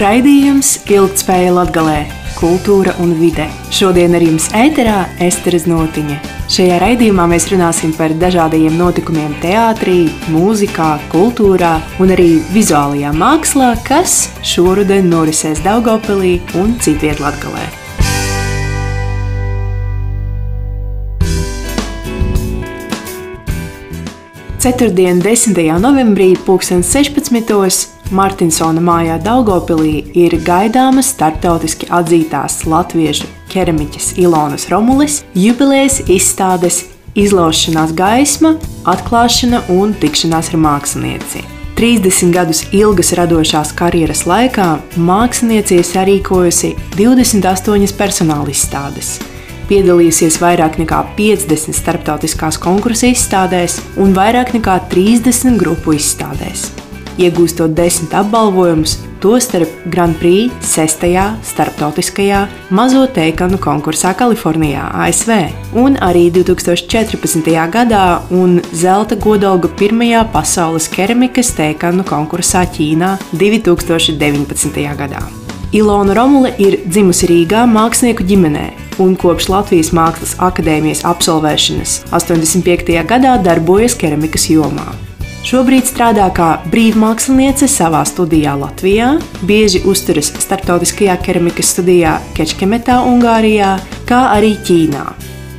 Raidījums Ilgtspēja Latgalē kultūra un vide. Šodien ar jums ēterā Esteres Notiņa. Šajā raidījumā mēs runāsim par dažādiem notikumiem teātrī, mūzikā, kultūrā un arī vizuālajā mākslā, kas šoruden norisēs Daugopilī un citviet Latgalē. Ceturtdien, 10. novembrī, 2016. Martinsona mājā Daugopilī ir gaidāmas starptautiski atzītās latviešu keramiķes Ilonas Romulis jubilejas izstādes izlaušanās gaisma, atklāšana un tikšanās ar mākslinieci. 30 gadus ilgas radošās karjeras laikā mākslinieci sarīkojusi 28 personāla izstādes, piedalījusies vairāk nekā 50 starptautiskās konkursu izstādēs un vairāk nekā 30 grupu izstādēs iegūstot desmit apbalvojumus, tostarp Grand Prix 6. starptautiskajā mazo teikanu konkursā Kalifornijā, ASV, un arī 2014. gadā un zelta godalgu pirmajā pasaules keramikas teikanu konkursā Ķīnā 2019. gadā. Ilona Romule ir dzimusi Rīgā mākslinieku ģimenē, un kopš Latvijas Mākslas akadēmijas absolvēšanas 85. gadā darbojas keramikas jomā. Šobrīd strādā kā brīvmāksliniece savā studijā Latvijā, bieži uzturas starptautiskajā keramikas studijā Kečkemetā, Ungārijā, kā arī Ķīnā,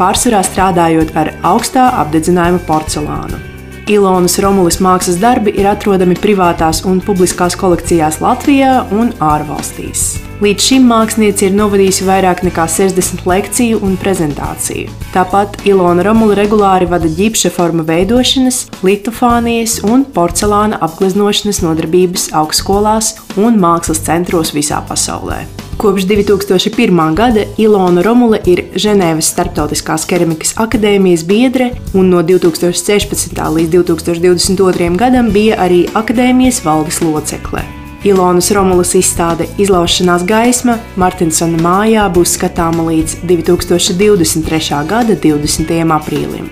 pārsvarā strādājot ar augstā apdedzinājuma porcelānu. Ilonas Romulis mākslas darbi ir atrodami privātās un publiskās kolekcijās Latvijā un ārvalstīs. Līdz šim mākslinieca ir novadījusi vairāk nekā 60 lekciju un prezentāciju. Tāpat Ilona Romula regulāri vada ģipša forma veidošanas, litofānijas un porcelāna apgleznošanas nodarbības augstskolās un mākslas centros visā pasaulē. Kopš 2001. gada Ilona Romule ir Ženēvas Startautiskās keramikas akadēmijas biedre, un no 2016. līdz 2022. gadam bija arī akadēmijas valdes locekle. Ilonas Romulas izstāde Izlaušanās gaisma Martinsona mājā būs skatāma līdz 2023. gada 20. aprīlim.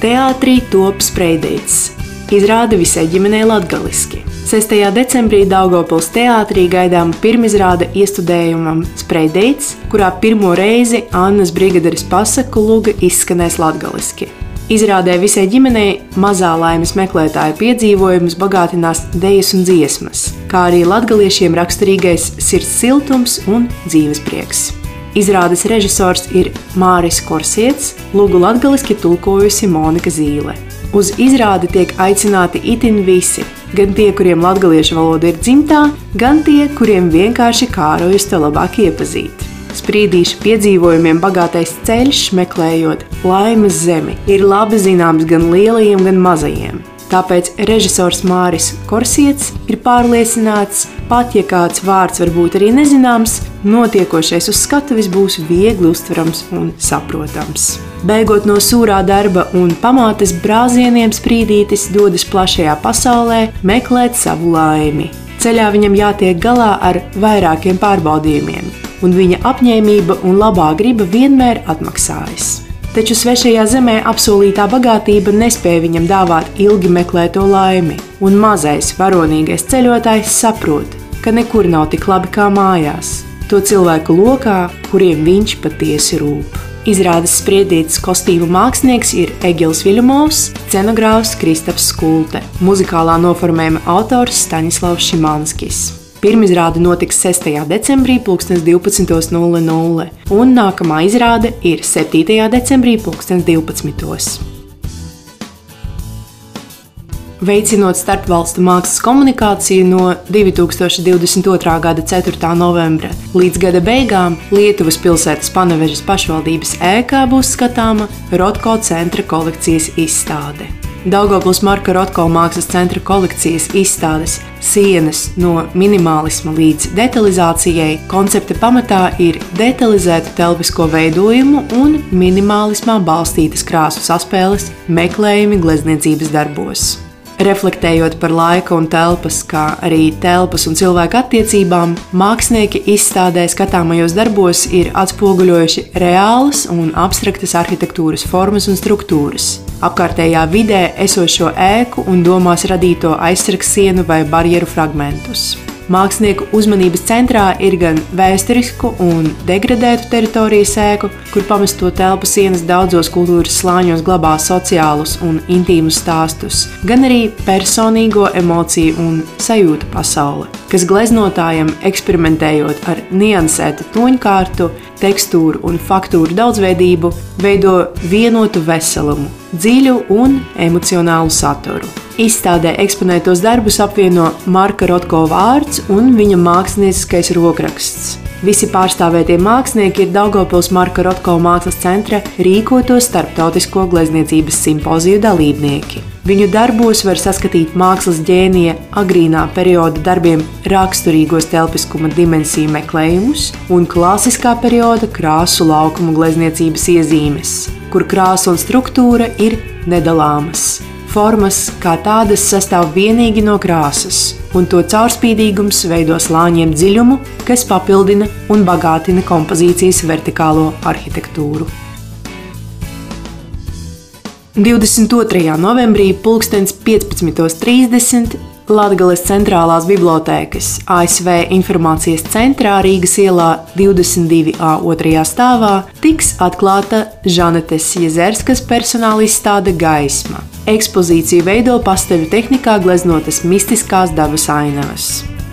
Teātrī top spreidīts. Izrāda visai ģimenei latgaliski. 6. decembrī Daugopils teātrī gaidām pirmizrāde iestudējumam Spreidēts, kurā pirmo reizi Annas brigaderis pasaku luga izskanēs latgaliski. Izrādē visai ģimenei mazā laimes meklētāja piedzīvojumus bagātinās dejas un dziesmas, kā arī latgaliešiem raksturīgais sirds siltums un dzīves prieks. Izrādes režisors ir Māris Korsiets, lūgu latgaliski tulkojusi Monika Zīle. Uz izrādi tiek aicināti itin visi, gan tie, kuriem latviešu valoda ir dzimtā, gan tie, kuriem vienkārši kārojas to labāk iepazīt. Sprīdīšu piedzīvojumiem bagātais ceļš, meklējot laimes zemi, ir labi zināms gan lielajiem, gan mazajiem. Tāpēc režisors Māris Korsiets ir pārliecināts, pat ja kāds vārds varbūt arī nezināms, notiekošais uz skatuves būs viegli uztverams un saprotams. Beigot no sūrā darba un pamātes brāzieniem, sprīdītis dodas plašajā pasaulē meklēt savu laimi. Ceļā viņam jātiek galā ar vairākiem pārbaudījumiem, un viņa apņēmība un labā griba vienmēr atmaksājas taču svešajā zemē apsolītā bagātība nespēja viņam dāvāt ilgi meklēto laimi, un mazais varonīgais ceļotājs saprot, ka nekur nav tik labi kā mājās, to cilvēku lokā, kuriem viņš patiesi rūp. Izrādes spriedītas kostīmu mākslinieks ir Egils Viļumovs, scenogrāfs Kristaps Skulte, muzikālā noformējuma autors Staņislavs Šimanskis. Pirmizrāde notiks 6. decembrī, 12.00, un nākamā izrāde ir 7. decembrī, 2012. Veicinot starpvalstu mākslas komunikāciju no 2022. gada 4. novembra līdz gada beigām, Lietuvas pilsētas Panevežas pašvaldības ēkā būs skatāma Rotko centra kolekcijas izstāde. Daugopils Marka Rotko mākslas centra kolekcijas izstādes sienas no minimālisma līdz detalizācijai koncepta pamatā ir detalizēta telpisko veidojumu un minimālismā balstītas krāsu saspēles meklējumi glezniecības darbos. Reflektējot par laika un telpas, kā arī telpas un cilvēku attiecībām, mākslinieki izstādē skatāmajos darbos ir atspoguļojuši reālas un abstraktas arhitektūras formas un struktūras apkārtējā vidē esošo ēku un domās radīto aizsargsienu vai barjeru fragmentus. Mākslinieku uzmanības centrā ir gan vēsturisku un degradētu teritoriju sēku, kur pamesto telpu sienas daudzos kultūras slāņos glabā sociālus un intīmus stāstus, gan arī personīgo emociju un sajūtu pasauli, kas gleznotājiem eksperimentējot ar niansētu toņkārtu, tekstūru un faktūru daudzveidību, veido vienotu veselumu, dziļu un emocionālu saturu. Izstādē eksponētos darbus apvieno Marka Rotko vārds un viņa mākslinieckais rokraksts. Visi pārstāvētie mākslinieki ir Daugopils Marka Rotko mākslas centra rīkoto starptautisko glezniecības simpoziju dalībnieki. Viņu darbos var saskatīt mākslas ģēnija agrīnā perioda darbiem raksturīgos telpiskuma dimensiju meklējumus un klasiskā perioda krāsu laukumu glezniecības iezīmes, kur krāsa un struktūra ir nedalāmas. Formas kā tādas sastāv tikai no krāsas, un to caurspīdīgums veido slāņiem dziļumu, kas papildina un bagātina kompozīcijas vertikālo arhitektūru. 22. novembrī, 15.30 Latvijas centrālās bibliotēkas ASV informācijas centrā Rīgas ielā 22A otrajā stāvā tiks atklāta Žanetes Jezerskas personāla izstāde Gaisma. Ekspozīciju veido pasteļu tehnikā gleznotas mistiskās dabas ainavas.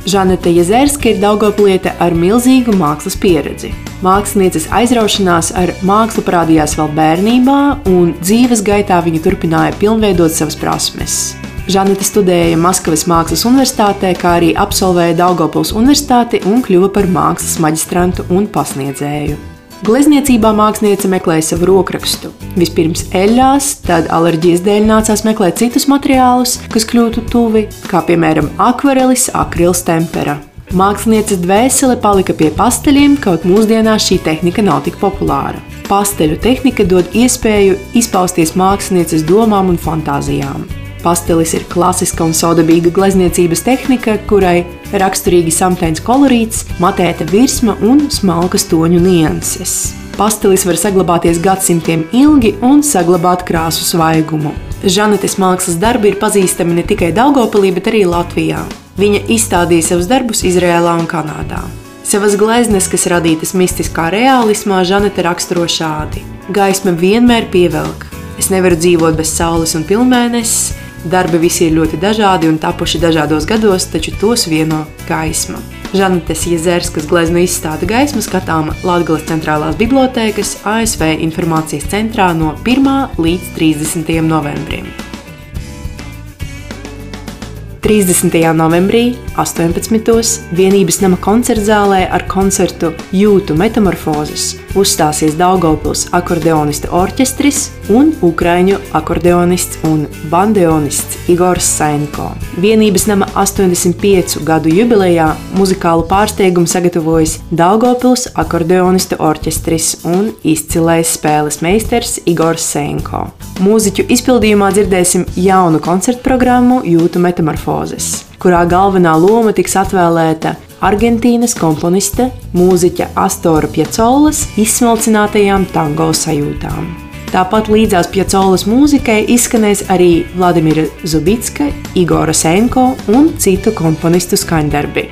Žanete Jezerska ir daugopliete ar milzīgu mākslas pieredzi. Mākslinieces aizraušanās ar mākslu parādījās vēl bērnībā, un dzīves gaitā viņa turpināja pilnveidot savas prasmes. Žanita studēja Maskavas Mākslas Universitātē, kā arī absolvēja Daugopils Universitāti un kļuva par mākslas maģistrantu un pasniedzēju. Glezniecībā mākslinieca meklēja savu rokrakstu. Vispirms eļļās, tad alerģijas dēļ nācās meklēt citus materiālus, kas kļūtu tuvi, kā piemēram akvarelis, akrils tempera. Mākslinieces dvēsele palika pie pasteļiem, kaut mūsdienās šī tehnika nav tik populāra. Pasteļu tehnika dod iespēju izpausties mākslinieces domām un fantāzijām. Pastelis ir klasiska un saudabīga glezniecības tehnika, kurai raksturīgi samtains kolorīts, matēta virsma un smalkas toņu nianses. Pastelis var saglabāties gadsimtiem ilgi un saglabāt krāsu svaigumu. Žanetes mākslas darbi ir pazīstami ne tikai Daugopilī, bet arī Latvijā. Viņa izstādīja savus darbus Izrēlā un Kanādā. Savas gleznes, kas radītas mistiskā realismā, Žanete raksturo šādi: Gaisma vienmēr pievelk. Es nevaru dzīvot bez saules un pilnmēnesis, Darbi visi ir ļoti dažādi un tapuši dažādos gados, taču tos vieno gaisma. Žanetes Jezerskas glezno izstāde gaisma skatāma Latvijas centrālās bibliotēkas ASV informācijas centrā no 1. līdz 30. novembrim. 30. novembrī, 18. vienības nama koncertzālē ar koncertu Jūtu metamorfozes uzstāsies Daugopils akordeonista orķestris un ukraiņu akordeonists un bandeonists Igors Sainko. Vienības nama 85 gadu jubilejā muzikālu pārsteigumu sagatavojas Daugopils akordeonista orķestris un izcilais spēles meistars Igors Sainko. Mūziķu izpildījumā dzirdēsim jaunu koncertu programmu Jūtu metamorfozes, kurā galvenā loma tiks atvēlēta Argentīnas komponiste, mūziķa Astora Piecolas izsmalcinātajām tango sajūtām. Tāpat līdzās Piecolas mūzikai izskanēs arī Vladimira Zubitska, Igora Senko un citu komponistu skaņdarbi.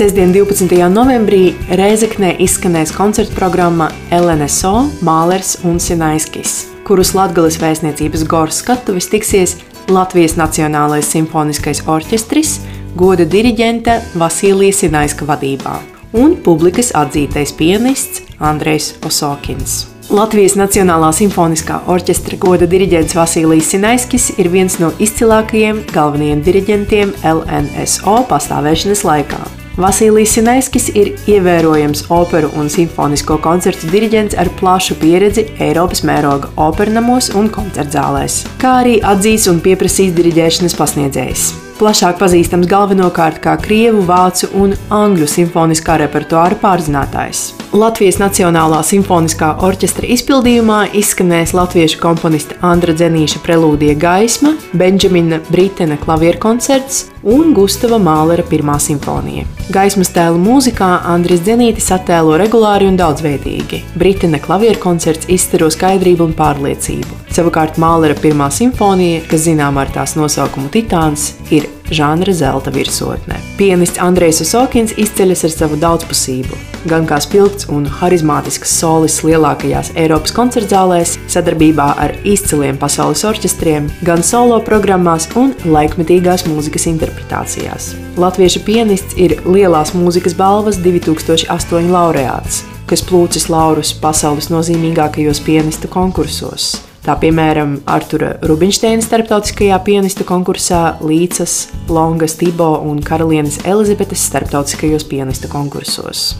Sestdien, 12. novembrī Reizeknē izskanēs koncerta programma LNSO, Mālers un Sinaiskis, kurus Latvijas vēstniecības Goras skatuves tiksies Latvijas Nacionālais simfoniskais orķestris, goda diriģente Vasilija Sinaiska vadībā un publikas atzītais pianists Andrejs Osokins. Latvijas Nacionālā simfoniskā orķestra goda diriģents Vasilijs Sinaiskis ir viens no izcilākajiem galvenajiem diriģentiem LNSO pastāvēšanas laikā. Vasilijs Sinaiskis ir ievērojams operu un simfonisko koncertu diriģents ar plašu pieredzi Eiropas mēroga opernamos un koncertzālēs, kā arī atzīts un pieprasīts diriģēšanas pasniedzējs. Plašāk pazīstams galvenokārt kā krievu, vācu un angļu simfoniskā repertuāra pārzinātājs. Latvijas Nacionālā simfoniskā orķestra izpildījumā izskanēs latviešu komponista Andra Zenīša prelūdija gaisma, Benžamina Britena klavieru koncerts un Gustava Mālera pirmā simfonija. Gaismas tēlu mūzikā Andris Zenītis attēlo regulāri un daudzveidīgi. Britena klavieru koncerts izstaro skaidrību un pārliecību. Savukārt Mālera pirmā simfonija, kas zināma ar tās nosaukumu Titāns, ir žanra zelta virsotne. Pianists Andrejs Osokins izceļas ar savu daudzpusību, gan kā spilgts un harizmātisks solis lielākajās Eiropas koncertzālēs, sadarbībā ar izciliem pasaules orķestriem, gan solo programmās un laikmetīgās mūzikas interpretācijās. Latviešu pianists ir Lielās mūzikas balvas 2008 laureāts, kas plūcis laurus pasaules nozīmīgākajos pianistu konkursos. Tā piemēram, Artura Rubinsteina starptautiskajā pianistu konkursā, Līcas, Longas, Tibo un Karalienes Elizabetes starptautiskajos pianistu konkursos.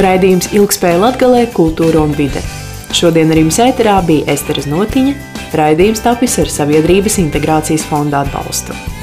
Raidījums Ilgspēja Latgalē, kultūra un vide. Šodien ar jums ēterā bija Esteras Notiņa, raidījums tapis ar Sabiedrības integrācijas fonda atbalstu.